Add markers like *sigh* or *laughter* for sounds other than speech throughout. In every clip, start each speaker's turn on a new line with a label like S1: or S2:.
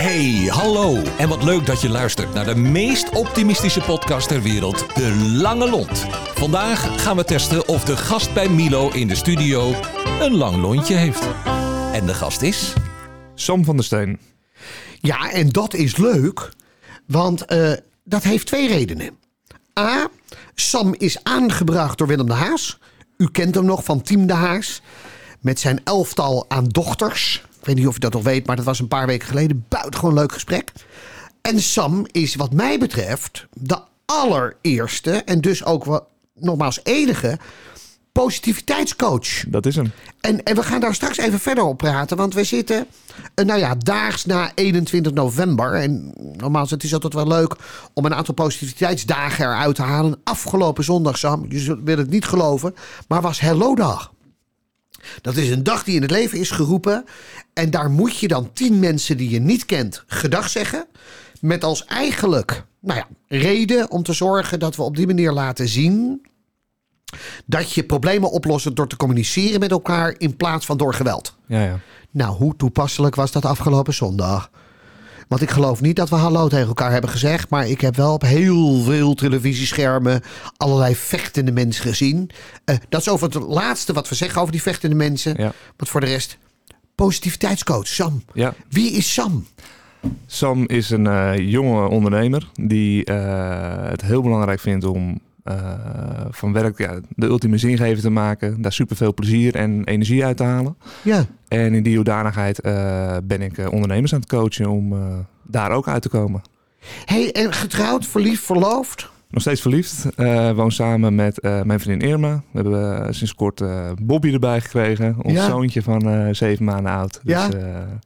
S1: Hey, hallo. En wat leuk dat je luistert naar de meest optimistische podcast ter wereld, De Lange Lont. Vandaag gaan we testen of de gast bij Milo in de studio een lang lontje heeft. En de gast is...
S2: Sam van der Steen.
S3: Ja, en dat is leuk, want eh, dat heeft twee redenen. A, Sam is aangebracht door Willem de Haas. U kent hem nog van Team de Haas. Met zijn elftal aan dochters. Ik weet niet of je dat nog weet, maar dat was een paar weken geleden. Buitengewoon leuk gesprek. En Sam is wat mij betreft de allereerste en dus ook wat, nogmaals enige positiviteitscoach.
S2: Dat is hem.
S3: En, en we gaan daar straks even verder op praten. Want we zitten, eh, nou ja, daags na 21 november. En normaal het is altijd wel leuk om een aantal positiviteitsdagen eruit te halen. Afgelopen zondag, Sam, je wil het niet geloven, maar was Hello Dag. Dat is een dag die in het leven is geroepen. En daar moet je dan tien mensen die je niet kent gedag zeggen. Met als eigenlijk, nou ja, reden om te zorgen dat we op die manier laten zien dat je problemen oplost door te communiceren met elkaar in plaats van door geweld.
S2: Ja, ja.
S3: Nou, hoe toepasselijk was dat afgelopen zondag? Want ik geloof niet dat we hallo tegen elkaar hebben gezegd. Maar ik heb wel op heel veel televisieschermen allerlei vechtende mensen gezien. Eh, dat is over het laatste wat we zeggen over die vechtende mensen.
S2: Ja.
S3: Want voor de rest, positiviteitscoach Sam.
S2: ja.
S3: Wie is Sam?
S2: Sam is een eh, jonge ondernemer die eh, het heel belangrijk vindt om van werk ja, de ultieme zingeving te maken. Daar super veel plezier en energie uit te halen.
S3: Ja.
S2: En in die hoedanigheid eh, ben ik eh, ondernemers aan het coachen om eh, daar ook uit te komen.
S3: Hey, en getrouwd, verliefd, verloofd?
S2: Nog steeds verliefd. eh woon samen met eh, mijn vriendin Irma. We hebben eh, sinds kort Bobby erbij gekregen. Ons
S3: Ja.
S2: zoontje van zeven maanden oud. Dus
S3: Ja?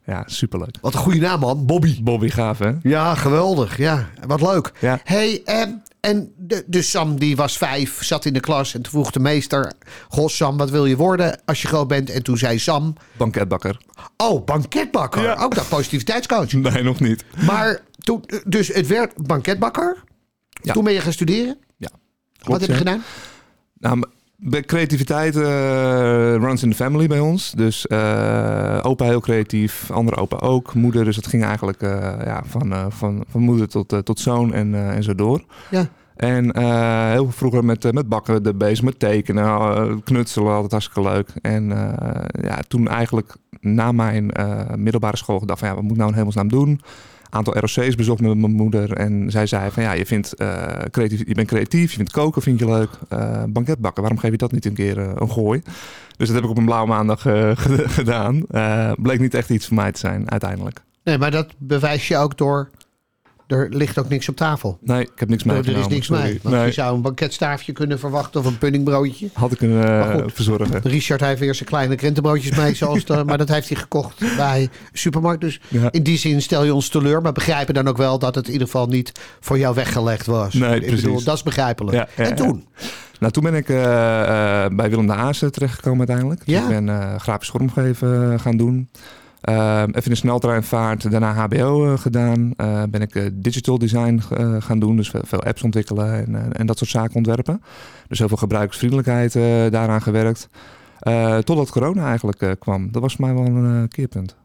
S2: ja, superleuk.
S3: Wat een goede naam man, Bobby.
S2: Bobby gaaf hè?
S3: Ja, geweldig. Ja, wat leuk.
S2: Ja.
S3: Hey, ehm, en de, de Sam die was vijf, zat in de klas en toen vroeg de meester... Goh Sam, wat wil je worden als je groot bent? En toen zei Sam,
S2: Banketbakker.
S3: oh, banketbakker.
S2: Ja.
S3: Ook dat *laughs* positiviteitscoach.
S2: Nee, nog niet.
S3: Maar toen, dus het werd banketbakker.
S2: Ja.
S3: Toen ben je gaan studeren.
S2: Ja.
S3: wat heb je gedaan?
S2: Nou, bij creativiteit eh, runs in the family bij ons. Dus eh, opa heel creatief, andere opa ook, moeder. Dus het ging eigenlijk eh, ja, van, van, van moeder tot, tot zoon en, en zo door.
S3: Ja.
S2: En heel vroeger met, met bakken er bezig, met tekenen, knutselen, altijd hartstikke leuk. En ja, toen eigenlijk na mijn middelbare school gedacht van ja, wat moet ik nou in hemelsnaam doen? Aantal ROC's bezocht met mijn moeder. En zij zei van ja, je, vindt, eh, creatief, je bent creatief, je vindt koken vind je leuk. Eh banketbakken, waarom geef je dat niet een keer eh, een gooi? Dus dat heb ik op een blauwe maandag *laughs* ged- gedaan. Bleek niet echt iets voor mij te zijn uiteindelijk.
S3: Nee, maar dat bewijs je ook door... Er ligt ook niks op tafel.
S2: Nee, ik heb niks
S3: er is niks mee. Want
S2: Nee,
S3: je zou een banketstaafje kunnen verwachten of een puddingbroodje.
S2: had ik kunnen
S3: Maar
S2: eh, verzorgen.
S3: Richard heeft weer zijn kleine krentenbroodjes mee, *laughs* zoals de, maar dat heeft hij gekocht bij supermarkt. Dus
S2: Ja.
S3: in die zin stel je ons teleur, maar begrijpen dan ook wel dat het in ieder geval niet voor jou weggelegd was.
S2: Nee,
S3: Ik bedoel, dat is begrijpelijk.
S2: Ja, ja,
S3: en toen?
S2: Nou, toen ben ik eh, eh, bij Willem de Haas eh, terechtgekomen uiteindelijk. Dus ik ben grafisch vormgeven gaan doen. Eh, even in de sneltreinvaart, daarna HBO eh, gedaan. Eh, ben ik eh, digital design gaan doen, dus veel, apps ontwikkelen en, en dat soort zaken ontwerpen. Dus heel veel gebruikersvriendelijkheid eh, daaraan gewerkt. Totdat corona eigenlijk kwam. Dat was voor mij wel een keerpunt.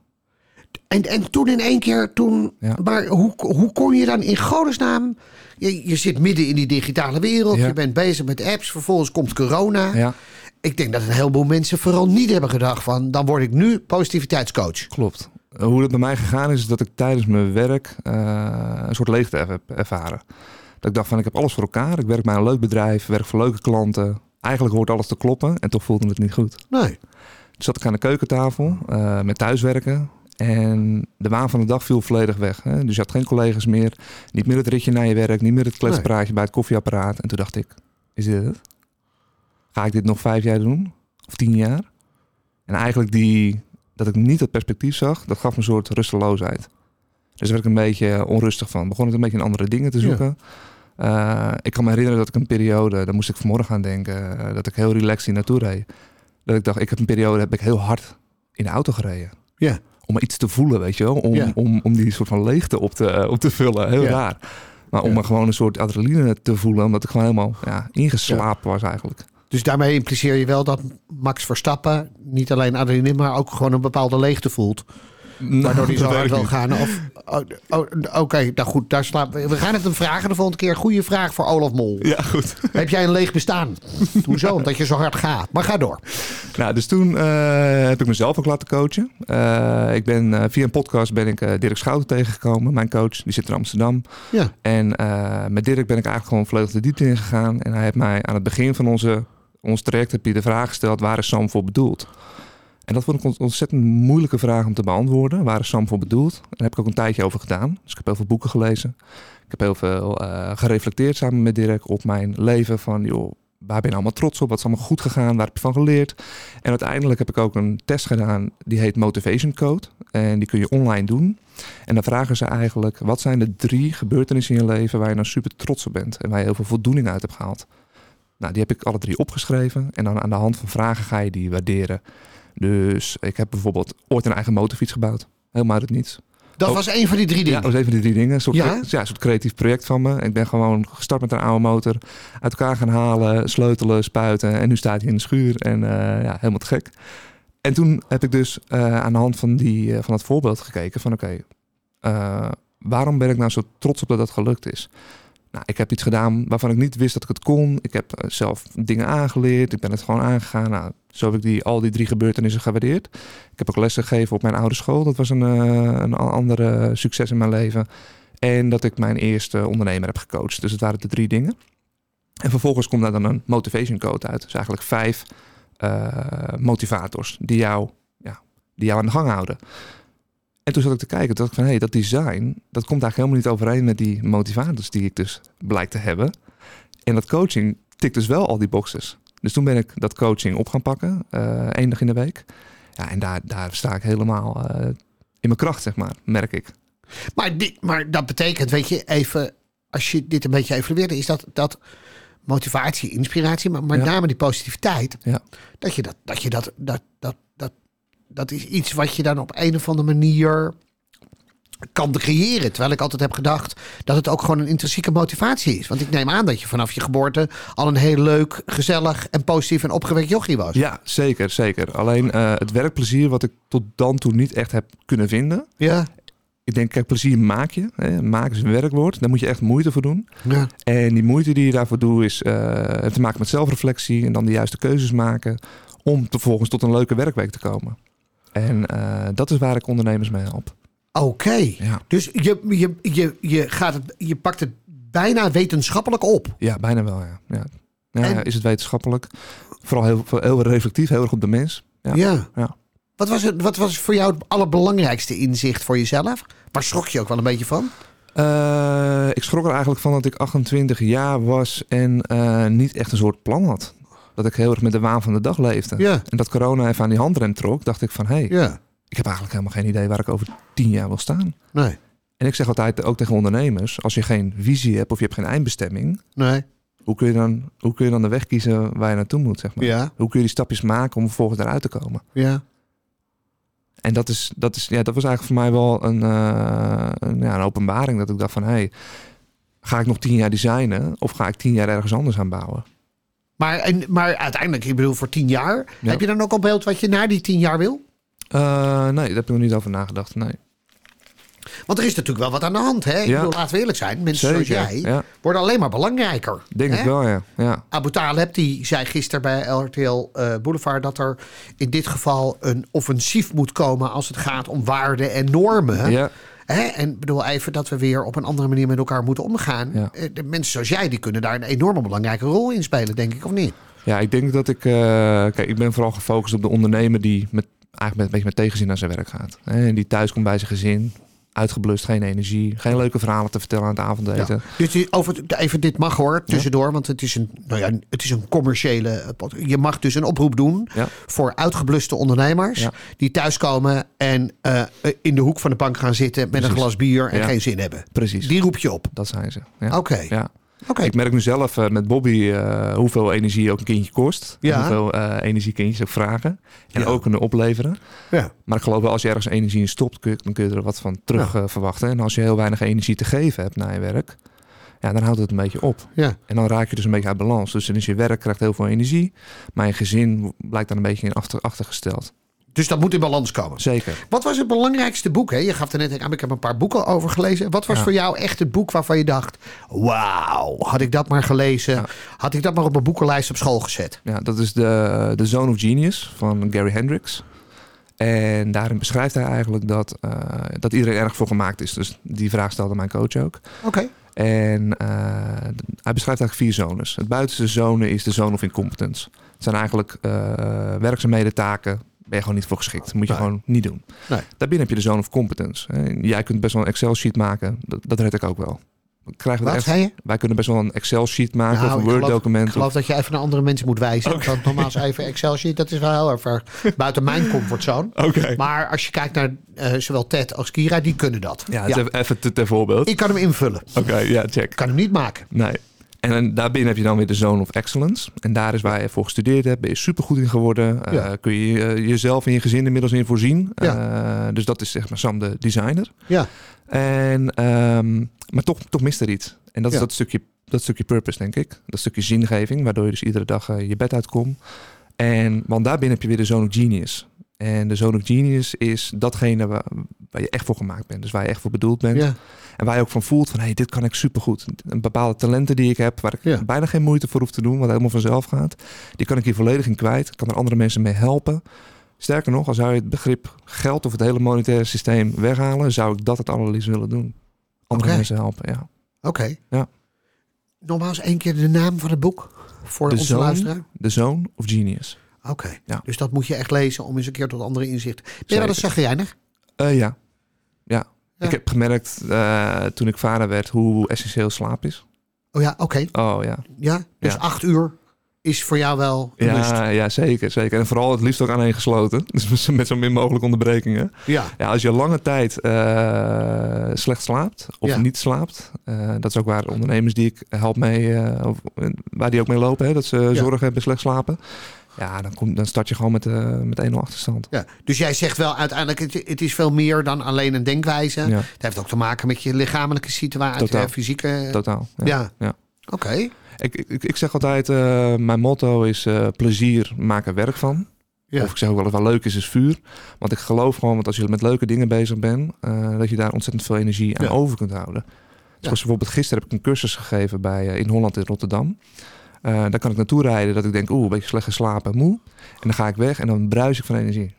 S3: En, en toen in één keer, toen,
S2: Ja.
S3: maar hoe, hoe kon je dan in godesnaam, je, je zit midden in die digitale wereld,
S2: Ja.
S3: je bent bezig met apps, vervolgens komt corona.
S2: Ja,
S3: Ik denk dat een heleboel mensen vooral niet hebben gedacht van, dan word ik nu positiviteitscoach.
S2: klopt. Eh, Hoe het bij mij gegaan is, is dat ik tijdens mijn werk eh, een soort leegte heb ervaren. Dat ik dacht van, ik heb alles voor elkaar. Ik werk bij een leuk bedrijf, werk voor leuke klanten. Eigenlijk hoort alles te kloppen en toch voelde het niet goed.
S3: Nee.
S2: Toen zat ik aan de keukentafel eh, met thuiswerken. En de waan van de dag viel volledig weg. Hè? Dus je had geen collega's meer. Niet meer het ritje naar je werk. Niet meer het kletspraatje bij het koffieapparaat. En toen dacht ik, is dit het? Ga ik dit nog vijf jaar doen? Of tien jaar? En eigenlijk die, dat ik niet het perspectief zag, dat gaf me een soort rusteloosheid. Dus daar werd ik een beetje onrustig van. Begon ik een beetje in andere dingen te
S3: Ja.
S2: zoeken. Eh, ik kan me herinneren dat ik een periode, daar moest ik vanmorgen aan denken, eh, dat ik heel relaxed hier naartoe reed. Dat ik dacht, ik heb een periode, heb ik heel hard in de auto gereden.
S3: Ja.
S2: Om iets te voelen, weet je wel. Om,
S3: Ja.
S2: om, om die soort van leegte op te, op te vullen. Heel
S3: Ja.
S2: raar. Maar om er gewoon een soort adrenaline te voelen. Omdat ik gewoon helemaal ja, ingeslapen was eigenlijk.
S3: Dus daarmee impliceer je wel dat Max Verstappen niet alleen adrenaline, maar ook gewoon een bepaalde leegte voelt. Waardoor die zo hard wil gaan. Of, *laughs* oh, oh, Oké, nou goed, daar slaan we. Gaan het hem vragen de volgende keer. Goede vraag voor Olaf Mol.
S2: Ja, goed.
S3: Heb jij een leeg bestaan? *laughs* Hoezo? Omdat je zo hard gaat. Maar ga door.
S2: Nou, dus toen eh, heb ik mezelf ook laten coachen. Eh, ik ben, eh, via een podcast ben ik Dirk Schouten tegengekomen. Mijn coach, die zit in Amsterdam.
S3: Ja.
S2: En met Dirk ben ik eigenlijk gewoon volledig de diepte ingegaan. En hij heeft mij aan het begin van onze, ons traject heb je de vraag gesteld... waar is Sam voor bedoeld? En dat vond ik een ontzettend moeilijke vraag om te beantwoorden. Waar is Sam voor bedoeld? Daar heb ik ook een tijdje over gedaan. Dus ik heb heel veel boeken gelezen. Ik heb heel veel eh, gereflecteerd samen met Dirk op mijn leven. Van, joh, waar ben je nou allemaal trots op? Wat is allemaal goed gegaan? Waar heb je van geleerd? En uiteindelijk heb ik ook een test gedaan. Die heet Motivation Code. En die kun je online doen. En dan vragen ze eigenlijk... wat zijn de drie gebeurtenissen in je leven... waar je nou super trots op bent? En waar je heel veel voldoening uit hebt gehaald? Nou, die heb ik alle drie opgeschreven. En dan aan de hand van vragen ga je die waarderen. Dus ik heb bijvoorbeeld ooit een eigen motorfiets gebouwd. Helemaal uit het niets.
S3: Dat
S2: Oh.
S3: was een van die drie
S2: Ja,
S3: dingen.
S2: dat was even die drie dingen. Een soort,
S3: Ja?
S2: ja? een soort creatief project van me. Ik ben gewoon gestart met een oude motor. Uit elkaar gaan halen, sleutelen, spuiten. En nu staat hij in de schuur. En eh, ja, helemaal te gek. En toen heb ik dus eh, aan de hand van, die, eh, van dat voorbeeld gekeken van oké, waarom ben ik nou zo trots op dat dat gelukt is? Nou, ik heb iets gedaan waarvan ik niet wist dat ik het kon. Ik heb eh, zelf dingen aangeleerd. Ik ben het gewoon aangegaan. Nou, zo heb ik die, al die drie gebeurtenissen gewaardeerd. Ik heb ook lessen gegeven op mijn oude school. Dat was een, eh, een andere succes in mijn leven. En dat ik mijn eerste ondernemer heb gecoacht. Dus het waren de drie dingen. En vervolgens komt daar dan een motivation code uit. Dus eigenlijk vijf eh, motivators die jou, ja, die jou aan de gang houden. En toen zat ik te kijken, toen dacht ik van, hé, hey, dat design, dat komt eigenlijk helemaal niet overeen met die motivators die ik dus blijk te hebben. En dat coaching tikt dus wel al die boxes. Dus toen ben ik dat coaching op gaan pakken, eh één dag in de week. Ja, en daar, daar sta ik helemaal eh, in mijn kracht, zeg maar, merk ik.
S3: Maar, die, maar dat betekent, weet je, even, als je dit een beetje evalueert, is dat, dat motivatie, inspiratie, maar met
S2: Ja.
S3: name die positiviteit,
S2: Ja.
S3: dat je dat, dat je dat, dat, dat, dat, is iets wat je dan op een of andere manier kan creëren. Terwijl ik altijd heb gedacht dat het ook gewoon een intrinsieke motivatie is. Want ik neem aan dat je vanaf je geboorte al een heel leuk, gezellig en positief en opgewekt jochie was.
S2: Ja, zeker, zeker. Alleen eh, het werkplezier wat ik tot dan toe niet echt heb kunnen vinden.
S3: Ja.
S2: Ik denk, kijk, plezier maak je. Hè. Maken is een werkwoord. Daar moet je echt moeite voor doen.
S3: ja.
S2: En die moeite die je daarvoor doet is eh, heeft te maken met zelfreflectie en dan de juiste keuzes maken om vervolgens tot een leuke werkweek te komen. En eh, dat is waar ik ondernemers mee help.
S3: Oké.
S2: Ja,
S3: Dus je, je, je, je, gaat het, je pakt het bijna wetenschappelijk op.
S2: ja bijna wel. Ja. Ja. Ja,
S3: En-
S2: is het wetenschappelijk? Vooral heel, heel reflectief, heel erg op de mens. Ja.
S3: Ja.
S2: Ja.
S3: Wat, was het, wat was voor jou het allerbelangrijkste inzicht voor jezelf? Waar schrok je ook wel een beetje van?
S2: Eh, ik schrok er eigenlijk van dat ik 28 jaar was en eh, niet echt een soort plan had. Dat ik heel erg met de waan van de dag leefde.
S3: Ja.
S2: En dat corona even aan die handrem trok, dacht ik van hé, hey,
S3: Ja.
S2: ik heb eigenlijk helemaal geen idee waar ik over tien jaar wil staan.
S3: Nee.
S2: En ik zeg altijd ook tegen ondernemers, als je geen visie hebt of je hebt geen eindbestemming,
S3: Nee.
S2: hoe kun je dan, hoe kun je dan de weg kiezen waar je naartoe moet, zeg maar?
S3: Ja.
S2: Hoe kun je die stapjes maken om vervolgens eruit te komen?
S3: Ja.
S2: En dat, is, dat, is, ja, dat was eigenlijk voor mij wel een, eh, een, ja, een openbaring. Dat ik dacht van, hé, hey, ga ik nog tien jaar designen of ga ik tien jaar ergens anders aan bouwen?
S3: Maar, en, maar uiteindelijk, ik bedoel voor tien jaar.
S2: Ja.
S3: Heb je dan ook al beeld wat je na die tien jaar wil?
S2: Eh, nee, daar heb ik nog niet over nagedacht. Nee.
S3: Want er is natuurlijk wel wat aan de hand. Hè? Ik
S2: Ja.
S3: bedoel, laten we eerlijk zijn. Mensen
S2: Zeker,
S3: zoals jij
S2: ja.
S3: worden alleen maar belangrijker.
S2: Denk
S3: hè?
S2: ik wel, ja. ja.
S3: Abu Taleb die zei gisteren bij RTL eh, Boulevard dat er in dit geval een offensief moet komen als het gaat om waarden en normen.
S2: Ja,
S3: Hè? En ik bedoel even dat we weer op een andere manier met elkaar moeten omgaan.
S2: Ja.
S3: Eh, De mensen zoals jij die kunnen daar een enorme belangrijke rol in spelen, denk ik, of niet?
S2: ja, ik denk dat ik... eh, kijk, ik ben vooral gefocust op de ondernemer die met, eigenlijk met, een beetje met tegenzin naar zijn werk gaat. Hè, en die thuis komt bij zijn gezin, uitgeblust, geen energie, geen leuke verhalen te vertellen aan het avondeten.
S3: Ja. Dus over, even dit mag hoor, tussendoor, want het is een, nou ja, het is een commerciële. eh, Je mag dus een oproep doen
S2: Ja.
S3: voor uitgebluste ondernemers die thuiskomen en eh, in de hoek van de bank gaan zitten met een glas bier en geen zin hebben.
S2: Precies,
S3: Die roep je op.
S2: dat zijn ze. Ja.
S3: Oké.
S2: Ja.
S3: Oké.
S2: Ik merk nu zelf eh, met Bobby eh, hoeveel energie ook een kindje kost.
S3: Ja.
S2: Hoeveel eh, energie kindjes ook vragen. En
S3: Ja.
S2: ook kunnen opleveren.
S3: Ja.
S2: Maar ik geloof wel, als je ergens energie in stopt, kun je, dan kun je er wat van terug verwachten. En als je heel weinig energie te geven hebt na je werk, ja, dan houdt het een beetje op.
S3: Ja.
S2: En dan raak je dus een beetje uit balans. Dus dan is je werk krijgt heel veel energie, maar je gezin blijkt dan een beetje in achter, achtergesteld.
S3: Dus dat moet in balans komen.
S2: Zeker.
S3: Wat was het belangrijkste boek? Hè? Je gaf er net aan, ik heb een paar boeken over gelezen. Wat was
S2: Ja.
S3: voor jou echt het boek waarvan je dacht... wauw, had ik dat maar gelezen.
S2: Ja.
S3: Had ik dat maar op een boekenlijst op school gezet.
S2: Ja, dat is de, de Zone of Genius van Gary Hendricks. En daarin beschrijft hij eigenlijk dat, eh, dat iedereen erg voor gemaakt is. Dus die vraag stelde mijn coach ook.
S3: Oké.
S2: En eh, hij beschrijft eigenlijk vier zones. Het buitenste zone is de zone of incompetence. Het zijn eigenlijk eh, werkzaamheden, taken. Ben je gewoon niet voor geschikt. Moet je
S3: Nee.
S2: gewoon niet doen.
S3: Nee.
S2: Daarbinnen heb je de zone of competence. hè. Jij kunt best wel een Excel-sheet maken. Dat, dat red ik ook wel. Krijgen we
S3: Wat
S2: echt,
S3: zei je?
S2: wij kunnen best wel een Excel-sheet maken
S3: Nou,
S2: of een Word-document.
S3: Ik geloof dat je even naar andere mensen moet wijzen. Want normaal even Excel sheet, dat is wel heel erg ver buiten mijn comfortzone.
S2: Oké.
S3: Maar als je kijkt naar eh, zowel Ted als Kira, die kunnen dat.
S2: Ja, is even, even te- ter voorbeeld.
S3: Ik kan hem invullen.
S2: Oké, ja, check.
S3: Ik kan hem niet maken.
S2: Nee. En daarbinnen heb je dan weer de Zone of Excellence. En daar is waar je voor gestudeerd hebt. Ben je supergoed in geworden. Eh, kun je eh, jezelf en je gezin inmiddels in voorzien.
S3: Ja.
S2: Eh, dus dat is zeg maar Sam de designer.
S3: Ja.
S2: En, ehm, maar toch, toch mist er iets. En dat is
S3: Ja.
S2: dat stukje, dat stukje purpose, denk ik. Dat stukje zingeving, waardoor je dus iedere dag je bed uitkomt. En, want daarbinnen heb je weer de Zone of Genius. En de Zone of Genius is datgene waar, waar je echt voor gemaakt bent. Dus waar je echt voor bedoeld bent.
S3: Ja.
S2: En waar je ook van voelt van, hey, dit kan ik supergoed. Een bepaalde talenten die ik heb, waar ik
S3: Ja.
S2: bijna geen moeite voor hoef te doen, wat helemaal vanzelf gaat. Die kan ik hier volledig in kwijt. Kan er andere mensen mee helpen. Sterker nog, als zou je het begrip geld of het hele monetaire systeem weghalen, zou ik dat het allerliefst willen doen. Andere mensen helpen, ja.
S3: Oké.
S2: Ja.
S3: Nogmaals één keer de naam van het boek. Voor
S2: De
S3: onze
S2: Zoon.
S3: luisteraar.
S2: Of Genius.
S3: Oké.
S2: Ja.
S3: Dus dat moet je echt lezen om eens een keer tot andere inzichten. Ben je wel eens zagrijnig?
S2: Eh, ja. ja.
S3: Ja.
S2: Ik heb gemerkt eh, toen ik vader werd hoe essentieel slaap is.
S3: Oh ja, oké.
S2: Oh ja.
S3: Ja, dus
S2: Ja.
S3: acht uur is voor jou wel een lust.
S2: Ja, ja, zeker, zeker. En vooral het liefst ook aaneengesloten. *laughs* Dus met zo min mogelijk onderbrekingen.
S3: Ja.
S2: Ja, als je lange tijd eh, slecht slaapt of
S3: Ja.
S2: niet slaapt, dat is ook waar ondernemers die ik help mee, of, waar die ook mee lopen, hè, dat ze zorg hebben slecht slapen. Ja, dan, kom, dan start je gewoon met, eh met 1-0 achterstand.
S3: ja. Dus jij zegt wel uiteindelijk, het, het is veel meer dan alleen een denkwijze.
S2: Ja,
S3: Het heeft ook te maken met je lichamelijke situatie,
S2: Totaal.
S3: hè, fysieke...
S2: totaal.
S3: Ja.
S2: Ja.
S3: Oké.
S2: Ik, ik, ik zeg altijd, eh, mijn motto is eh, plezier, maak er werk van.
S3: Ja.
S2: Of ik zeg ook wel eens, wat leuk is, is vuur. Want ik geloof gewoon, want als je met leuke dingen bezig bent, eh, dat je daar ontzettend veel energie aan
S3: Ja.
S2: over kunt houden. Zoals bijvoorbeeld gisteren heb ik een cursus gegeven bij, eh, in Holland in Rotterdam. Eh, daar kan ik naartoe rijden dat ik denk, oeh, een beetje slecht geslapen, moe. En dan ga ik weg en dan bruis ik van energie.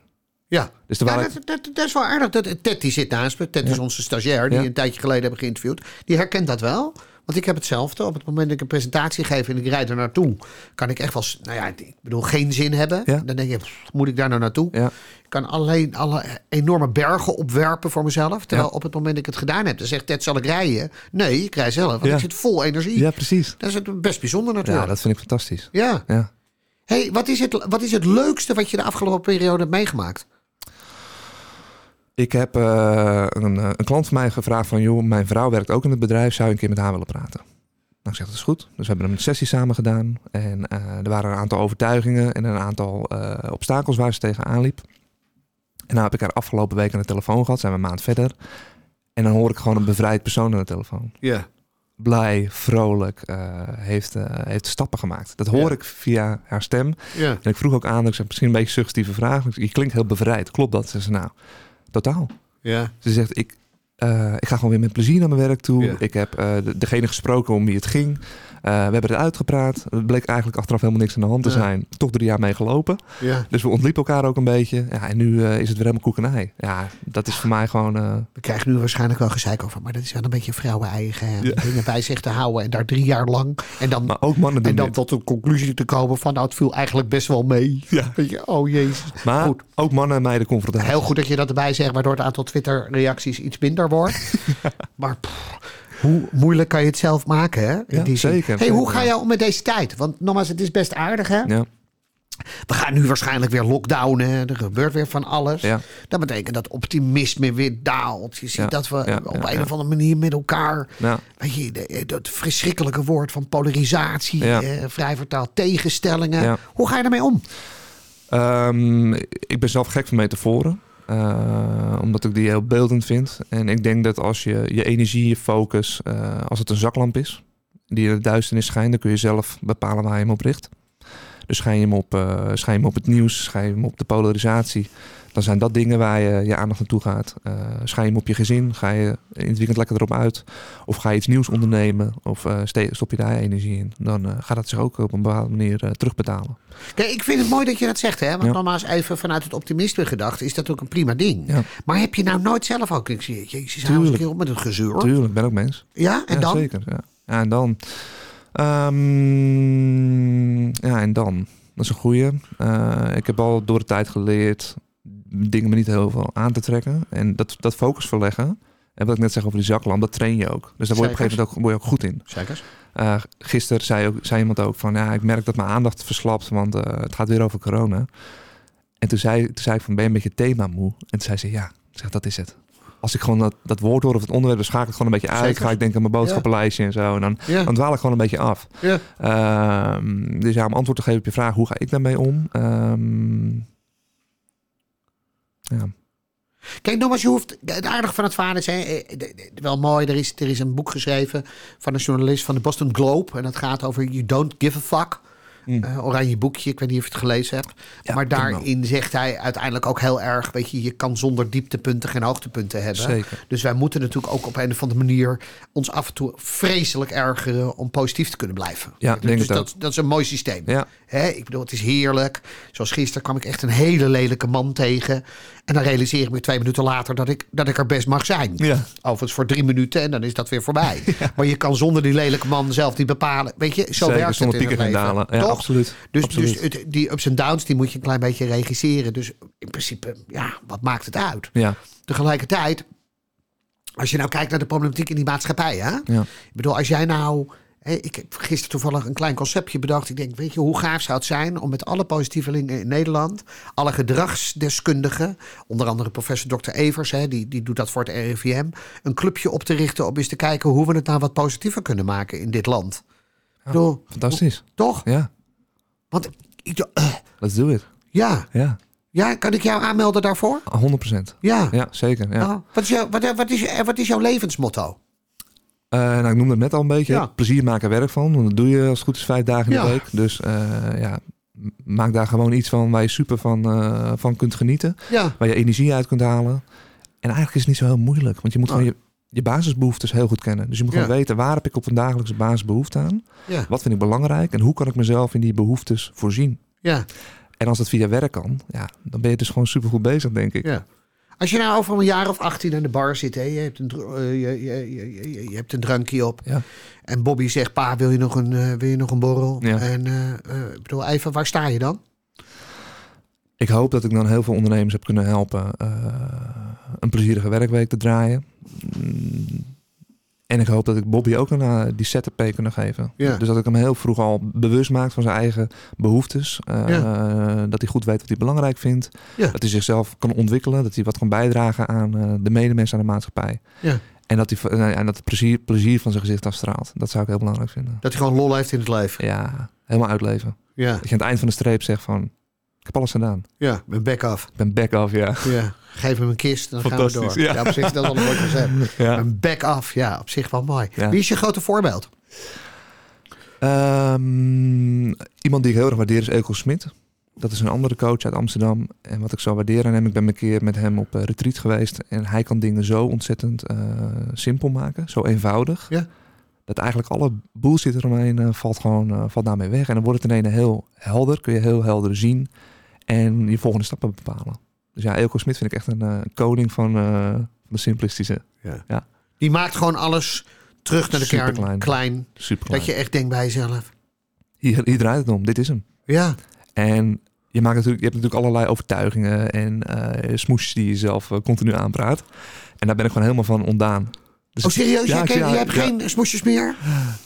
S3: Ja.
S2: Dus
S3: Ja, dat, dat, dat is wel aardig. Dat, Ted die zit naast me. Ted
S2: Ja.
S3: is onze stagiair die
S2: Ja.
S3: een tijdje geleden hebben geïnterviewd. Die herkent dat wel. Want ik heb hetzelfde. Op het moment dat ik een presentatie geef en ik rijd er naartoe, kan ik echt wel, nou ja, ik bedoel, geen zin hebben.
S2: Ja.
S3: Dan denk je, pff, moet ik daar nou naartoe?
S2: Ja.
S3: Ik kan alleen alle enorme bergen opwerpen voor mezelf. Terwijl
S2: Ja.
S3: op het moment dat ik het gedaan heb, dan zegt Ted, zal ik rijden? Nee, ik rij zelf, want
S2: Ja.
S3: ik zit vol energie.
S2: ja, precies.
S3: Dat is het best bijzonder
S2: Ja,
S3: natuurlijk.
S2: dat vind ik fantastisch.
S3: Ja.
S2: Ja.
S3: Hey, wat, is het, wat is het leukste wat je de afgelopen periode hebt meegemaakt?
S2: Ik heb eh, een, eh, een klant van mij gevraagd van... joh, mijn vrouw werkt ook in het bedrijf, zou je een keer met haar willen praten? Nou, ik zeg, dat is goed. Dus we hebben een sessie samen gedaan. En eh, er waren een aantal overtuigingen en een aantal obstakels waar ze tegenaan liep. En nou heb ik haar afgelopen week aan de telefoon gehad, zijn we een maand verder. En dan hoor ik gewoon een bevrijd persoon aan de telefoon.
S3: Ja.
S2: Blij, vrolijk, heeft, heeft stappen gemaakt. Dat hoor ik via haar stem.
S3: Ja.
S2: En ik vroeg ook aan, ik misschien een beetje suggestieve vraag. Je klinkt heel bevrijd, klopt dat? Ze zei, nou, totaal.
S3: Ja.
S2: Ze zegt, ik, eh, ik ga gewoon weer met plezier naar mijn werk toe. Ik heb eh, de- degene gesproken om wie het ging. Eh, we hebben het uitgepraat. Het bleek eigenlijk achteraf helemaal niks aan de hand te
S3: Ja.
S2: zijn. Toch drie jaar mee gelopen.
S3: Ja.
S2: Dus we ontliepen elkaar ook een beetje. Ja, en nu is het weer helemaal koek en ei. Ja, dat is voor mij gewoon...
S3: We krijgen nu waarschijnlijk wel gezeik over. Maar dat is wel een beetje vrouwen-eigen. Dingen bij zich te houden. En daar drie jaar lang. En dan,
S2: maar ook mannen doen
S3: en dan
S2: dit.
S3: tot de conclusie te komen van... Nou, het viel eigenlijk best wel mee.
S2: Ja.
S3: Weet je, oh jezus.
S2: Maar
S3: Goed.
S2: ook mannen en meiden confrontatie.
S3: Heel goed dat je dat erbij zegt. Waardoor het aantal Twitter-reacties iets minder wordt. *laughs* Maar pff, hoe moeilijk kan je het zelf maken, hè? In
S2: Ja,
S3: die zin.
S2: zeker,
S3: Hey, hoe ga jij om met deze tijd? Want nogmaals, het is best aardig, hè?
S2: Ja,
S3: We gaan nu waarschijnlijk weer lockdownen. Er gebeurt weer van alles.
S2: ja,
S3: Dat betekent dat optimisme weer daalt. Je ziet
S2: Ja,
S3: dat we
S2: ja,
S3: op een of andere manier met elkaar...
S2: ja,
S3: Weet je, dat verschrikkelijke woord van polarisatie, eh, vrij vertaald tegenstellingen.
S2: Ja.
S3: Hoe ga je daarmee om?
S2: Ehm, ik ben zelf gek van metaforen. Eh, omdat ik die heel beeldend vind. En ik denk dat als je je energie, je focus, eh, als het een zaklamp is, die in de duisternis schijnt, dan kun je zelf bepalen waar je hem op richt. Dus schijn je hem op, eh schijn hem op het nieuws, schijn je hem op de polarisatie. Dan zijn dat dingen waar je je aandacht naartoe gaat. Eh schijn je hem op je gezin, ga je in het weekend lekker erop uit. Of ga je iets nieuws ondernemen, of ste- stop je daar energie in. Dan gaat dat zich ook op een bepaalde manier terugbetalen.
S3: Kijk, ik vind het mooi dat je dat zegt, hè? Want
S2: Ja.
S3: nogmaals, even vanuit het optimisme gedacht, is dat ook een prima ding.
S2: Ja.
S3: Maar heb je nou nooit zelf ook, ik zie, jezus, hou eens een keer op met het gezeur.
S2: Tuurlijk, ik ben ook mens.
S3: Ja, en
S2: ja,
S3: dan?
S2: Zeker, ja. ja, en dan... Ehm, ja, en dan? Dat is een goeie. Eh, ik heb al door de tijd geleerd dingen me niet heel veel aan te trekken. En dat, dat focus verleggen. En wat ik net zeg over die zaklamp, dat train je ook. Dus daar word je op een gegeven moment ook, word je ook goed in.
S3: Zeker.
S2: Uh, gisteren zei, ook, zei iemand ook van... ja, ik merk dat mijn aandacht verslapt, want uh, het gaat weer over corona. En toen zei, toen zei ik van, ben je een beetje thema moe? En toen zei ze, ja. Zeg, dat is het. Als ik gewoon dat, dat woord hoor of het onderwerp... dan schakel ik gewoon een beetje uit.
S3: Zeker.
S2: Ga ik denken aan mijn boodschappenlijstje en zo. En dan,
S3: Ja.
S2: dan dwaal ik gewoon een beetje af.
S3: Ja.
S2: Ehm, dus ja, om antwoord te geven op je vraag... hoe ga ik daarmee om? Ehm, ja.
S3: Kijk, nogmaals, je hoeft. Het aardige van het vader is hè, eh, wel mooi. Er is, er is een boek geschreven van een journalist van de Boston Globe. En dat gaat over You Don't Give a Fuck.
S2: Mm.
S3: Eh, oranje boekje, ik weet niet of je het gelezen hebt.
S2: Ja,
S3: maar daarin zegt hij uiteindelijk ook heel erg... weet je, je kan zonder dieptepunten geen hoogtepunten hebben.
S2: Zeker.
S3: Dus wij moeten natuurlijk ook op een of andere manier... ons af en toe vreselijk ergeren om positief te kunnen blijven.
S2: Ja,
S3: dus
S2: denk het
S3: dat, dat is een mooi systeem.
S2: Ja.
S3: Hè, ik bedoel, het is heerlijk. Zoals gisteren kwam ik echt een hele lelijke man tegen. En dan realiseer ik me twee minuten later dat ik, dat ik er best mag zijn.
S2: Ja.
S3: Overigens voor drie minuten en dan is dat weer voorbij. *laughs* Maar je kan zonder die lelijke man zelf niet bepalen. Weet je, zo
S2: Zeker,
S3: werkt het in het
S2: en
S3: leven.
S2: dalen. Ja,
S3: Toch?
S2: Absoluut.
S3: Dus,
S2: absoluut.
S3: dus het, die ups en downs die moet je een klein beetje regisseren. Dus in principe, ja, wat maakt het uit?
S2: ja.
S3: Tegelijkertijd, als je nou kijkt naar de problematiek in die maatschappij, hè?
S2: Ja.
S3: Ik bedoel, als jij nou. Ik heb gisteren toevallig een klein conceptje bedacht. Ik denk, weet je, hoe gaaf zou het zijn om met alle positievelingen in Nederland, alle gedragsdeskundigen, onder andere professor Dr. Evers, hè, die, die doet dat voor het RIVM, een clubje op te richten om eens te kijken hoe we het nou wat positiever kunnen maken in dit land. Bedoel,
S2: Fantastisch.
S3: toch?
S2: Ja,
S3: Want, ik- eh,
S2: let's do it.
S3: ja,
S2: Ja,
S3: ja, kan ik jou aanmelden daarvoor?
S2: 100%.
S3: Ja.
S2: Ja, zeker. Ja.
S3: Nou, wat, is jouw, wat, wat, is, wat is jouw levensmotto?
S2: Eh, nou, ik noemde het net al een beetje.
S3: Ja.
S2: Plezier maken werk van. Want dat doe je als het goed is vijf dagen in
S3: Ja.
S2: de week. Dus eh, ja, maak daar gewoon iets van waar je super van, eh, van kunt genieten.
S3: Ja,
S2: Waar je energie uit kunt halen. En eigenlijk is het niet zo heel moeilijk. Want je moet
S3: Nee.
S2: gewoon je, je basisbehoeftes heel goed kennen. Dus je moet
S3: Ja.
S2: gewoon weten waar heb ik op een dagelijkse basis behoefte aan.
S3: ja,
S2: Wat vind ik belangrijk. En hoe kan ik mezelf in die behoeftes voorzien.
S3: ja.
S2: En als dat via werk kan, ja, dan ben je dus gewoon super goed bezig, denk ik.
S3: Ja. Als je nou over een jaar of 18 aan de bar zit, hè, je, hebt een, eh, je, je, je, hebt een drankje op.
S2: Ja.
S3: En Bobby zegt: Pa, wil je nog een, eh, wil je nog een borrel?
S2: Ja.
S3: En eh, ik bedoel, even, waar sta je dan?
S2: Ik hoop dat ik dan heel veel ondernemers heb kunnen helpen eh, een plezierige werkweek te draaien. Mm, En ik hoop dat ik Bobby ook een, eh, die ZTP kunnen geven.
S3: Ja.
S2: Dus dat ik hem heel vroeg al bewust maak van zijn eigen behoeftes. Eh, Dat hij goed weet wat hij belangrijk vindt.
S3: Ja.
S2: Dat hij zichzelf kan ontwikkelen. Dat hij wat kan bijdragen aan de medemensen aan de maatschappij.
S3: Ja.
S2: En dat hij eh, en dat het plezier, plezier van zijn gezicht afstraalt. Dat zou ik heel belangrijk vinden.
S3: Dat hij gewoon lol heeft in het leven.
S2: Ja, helemaal uitleven.
S3: Ja,
S2: Dat je aan het eind van de streep zegt van... Ik heb alles gedaan.
S3: ja bek af.
S2: Ik ben back af, ja.
S3: Ja. Geef hem een kist en dan gaan we door.
S2: Fantastisch,
S3: Ja.
S2: ja.
S3: op zich is dat wel een mooi concept. *laughs*
S2: ja.
S3: Een bek af, ja, op zich wel mooi.
S2: Ja.
S3: Wie is je grote voorbeeld?
S2: Ehm, iemand die ik heel erg waardeer is Eelco Smit. Dat is een andere coach uit Amsterdam. En wat ik zo waardeer aan hem, ik ben een keer met hem op eh, retreat geweest. En hij kan dingen zo ontzettend eh, simpel maken, zo eenvoudig.
S3: Ja.
S2: Dat eigenlijk alle bullshit eromheen eh, valt gewoon eh, valt daarmee weg. En dan wordt het ineens heel helder, kun je heel helder zien. En je volgende stappen bepalen. Dus ja, Eelco Smit vind ik echt een eh, koning van, eh, van de simplistische.
S3: Die maakt gewoon alles terug naar de kern. Klein.
S2: Super
S3: Dat je echt denkt bij jezelf.
S2: hier, hier draait het om, dit is hem.
S3: Ja,
S2: En je, maakt natuurlijk, je hebt natuurlijk allerlei overtuigingen en eh smoesjes die je zelf continu aanpraat. En daar ben ik gewoon helemaal van ontdaan. Dus
S3: Oh, serieus?
S2: Ja,
S3: jij, ken-
S2: ja,
S3: jij hebt
S2: ja.
S3: geen smoesjes meer?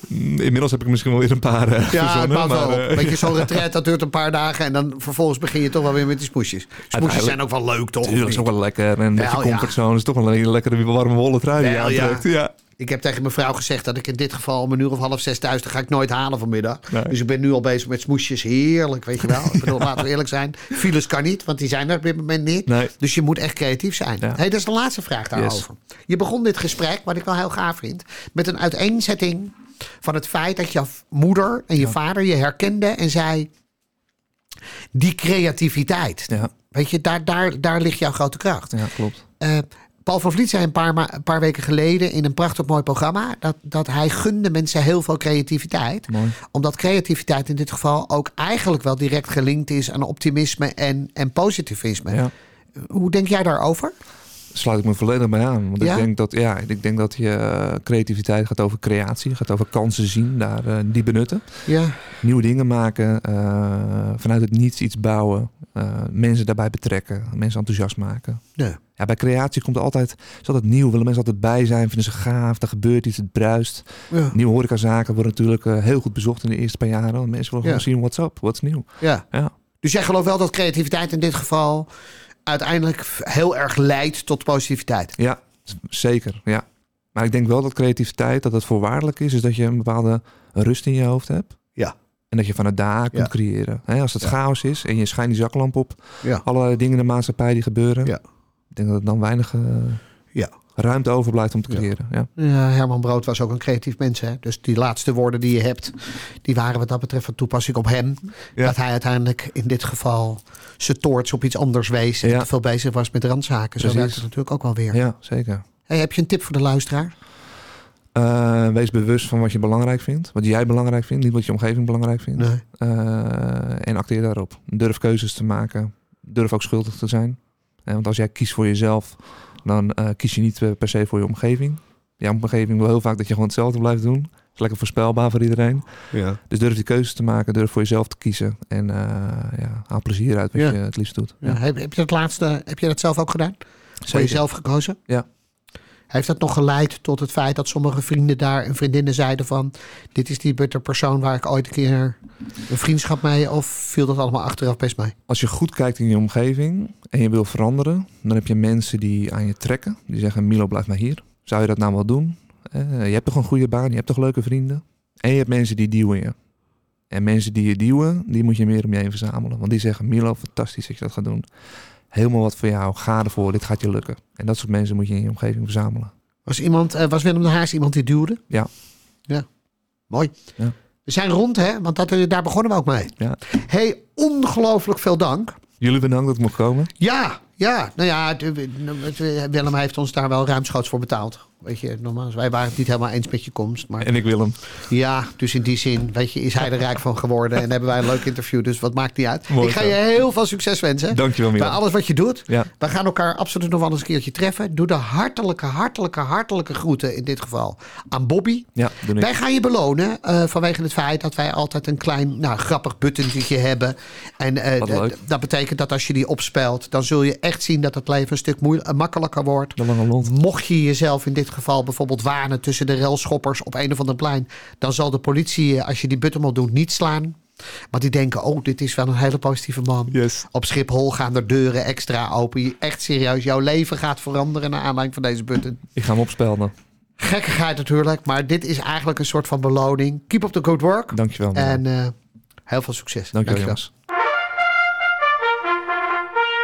S2: Mm, Inmiddels heb ik misschien wel weer een paar eh,
S3: Ja, het maakt wel.
S2: maar, eh,
S3: Weet je, *laughs* zo'n retret, dat duurt een paar dagen. En dan vervolgens begin je toch wel weer met die smoesjes. Smoesjes zijn ook wel leuk, toch?
S2: Tuurlijk, is ook wel lekker. En beetje
S3: ja.
S2: comfortzone is toch wel een hele lekkere warme wollen trui die je aantrekt. Ja.
S3: Ik heb tegen mijn vrouw gezegd dat ik in dit geval om een uur of half zes thuis... dat ga ik nooit halen vanmiddag.
S2: Nee.
S3: Dus ik ben nu al bezig met smoesjes. Heerlijk, weet je wel. Ik bedoel, *laughs* laten we eerlijk zijn. Files kan niet, want die zijn er op dit moment niet.
S2: Nee.
S3: Dus je moet echt creatief zijn.
S2: Ja.
S3: Hey, dat is de laatste vraag daarover. Je begon dit gesprek, wat ik wel heel gaaf vind... met een uiteenzetting van het feit dat je moeder en je vader je herkenden en zei... die creativiteit.
S2: Ja,
S3: Weet je, daar, daar, daar ligt jouw grote kracht.
S2: ja klopt.
S3: Eh, Paul van Vliet zei een paar, een paar weken geleden in een prachtig mooi programma dat, dat hij gunde mensen heel veel creativiteit.
S2: Mooi.
S3: Omdat creativiteit in dit geval ook eigenlijk wel direct gelinkt is aan optimisme en, en positivisme.
S2: Ja.
S3: Hoe denk jij daarover?
S2: Sluit ik me volledig bij aan. Want
S3: Ja?
S2: ik denk dat, ja, ik denk dat je eh, creativiteit gaat over creatie, gaat over kansen zien, daar eh, die benutten.
S3: Ja,
S2: Nieuwe dingen maken, eh, vanuit het niets iets bouwen, mensen daarbij betrekken, mensen enthousiast maken.
S3: nee.
S2: Ja, bij creatie komt er altijd, is altijd nieuw, willen mensen altijd bij zijn, vinden ze gaaf, er gebeurt iets, het bruist.
S3: ja.
S2: Nieuwe horecazaken worden natuurlijk heel goed bezocht in de eerste paar jaren. Want mensen willen
S3: Ja.
S2: gewoon zien what's up, what's nieuw.
S3: ja.
S2: Ja,
S3: Dus jij gelooft wel dat creativiteit in dit geval uiteindelijk heel erg leidt tot positiviteit?
S2: ja zeker. Ja. Maar ik denk wel dat creativiteit, dat het voorwaardelijk is, is dat je een bepaalde rust in je hoofd hebt.
S3: Ja.
S2: En dat je vanuit daar kunt
S3: Ja.
S2: creëren. Hè, als het
S3: Ja.
S2: chaos is en je schijnt die zaklamp op,
S3: Ja.
S2: allerlei dingen in de maatschappij die gebeuren.
S3: Ja.
S2: Ik denk dat er dan weinig eh,
S3: Ja.
S2: Ruimte overblijft om te creëren. Ja.
S3: Ja, Herman Brood was ook een creatief mens. Hè? Dus die laatste woorden die je hebt, die waren wat dat betreft van toepassing op hem.
S2: Ja.
S3: Dat hij uiteindelijk in dit geval zijn toorts op iets anders wees. En
S2: Ja.
S3: te veel bezig was met randzaken. Zo werkt het natuurlijk ook wel weer.
S2: ja, zeker.
S3: Hey, heb je een tip voor de luisteraar?
S2: Eh, wees bewust van wat je belangrijk vindt. Wat jij belangrijk vindt, niet wat je omgeving belangrijk vindt.
S3: Nee.
S2: Eh, en acteer daarop. Durf keuzes te maken. Durf ook schuldig te zijn. Eh, want als jij kiest voor jezelf, dan eh, kies je niet eh, per se voor je omgeving. Je omgeving wil heel vaak dat je gewoon hetzelfde blijft doen. Is lekker voorspelbaar voor iedereen.
S3: Ja.
S2: Dus durf die keuzes te maken, durf voor jezelf te kiezen. En eh, ja, haal plezier uit wat
S3: Ja.
S2: je het liefst doet.
S3: Ja. Heb, heb je dat laatste, heb je dat zelf ook gedaan? Voor jezelf gekozen?
S2: Ja.
S3: Heeft dat nog geleid tot het feit dat sommige vrienden daar en vriendinnen zeiden van... dit is die persoon waar ik ooit een keer een vriendschap mee... of viel dat allemaal achteraf best mee?
S2: Als je goed kijkt in je omgeving en je wil veranderen, dan heb je mensen die aan je trekken. Die zeggen, Milo, blijf maar hier. Zou je dat nou wel doen? Eh, je hebt toch een goede baan, je hebt toch leuke vrienden? En je hebt mensen die duwen je. En mensen die je duwen, die moet je meer om je heen verzamelen. Want die zeggen, Milo, fantastisch dat je dat gaat doen. Helemaal wat voor jou, ga ervoor, dit gaat je lukken. En dat soort mensen moet je in je omgeving verzamelen.
S3: Was, iemand, eh, was Willem de Haas iemand die duwde?
S2: Ja.
S3: Ja, mooi.
S2: Ja.
S3: We zijn rond, hè? Want dat, eh, daar begonnen we ook mee.
S2: Ja.
S3: hey, ongelooflijk veel dank.
S2: Jullie bedankt dat ik mocht komen.
S3: Ja, ja. Nou ja, de- de- Willem heeft ons daar wel ruimschoots voor betaald. Weet je, normaal, wij waren het niet helemaal eens met je komst. Maar
S2: En ik wil hem.
S3: ja, dus in die zin, weet je, is hij er rijk van geworden. En hebben wij een leuk interview, dus wat maakt niet uit.
S2: Mooi
S3: ik ga
S2: zo.
S3: je heel veel succes wensen.
S2: Dankjewel,
S3: Bij alles wat je doet.
S2: Ja.
S3: We gaan elkaar absoluut nog wel eens een keertje treffen. Doe de hartelijke, hartelijke, hartelijke groeten in dit geval aan Bobby.
S2: Ja, doe ik.
S3: Wij gaan je belonen eh, vanwege het feit dat wij altijd een klein, nou, grappig buttentje hebben. En eh, dat betekent dat als je die opspelt, dan zul je echt zien dat het leven een stuk moe- eh, makkelijker wordt.
S2: De lange lont.
S3: Mocht je jezelf in dit geval bijvoorbeeld wanen tussen de railschoppers op een of ander plein, dan zal de politie, je, als je die button doet, niet slaan. Want die denken, oh, dit is wel een hele positieve man.
S2: Yes.
S3: Op Schiphol gaan er deuren extra open. Echt serieus, jouw leven gaat veranderen naar aanleiding van deze button.
S2: Ik ga hem opspelden.
S3: Gekkigheid natuurlijk, maar dit is eigenlijk een soort van beloning. Keep up the good work.
S2: Dankjewel.
S3: En eh, heel veel succes.
S2: Dankjewel, jongens.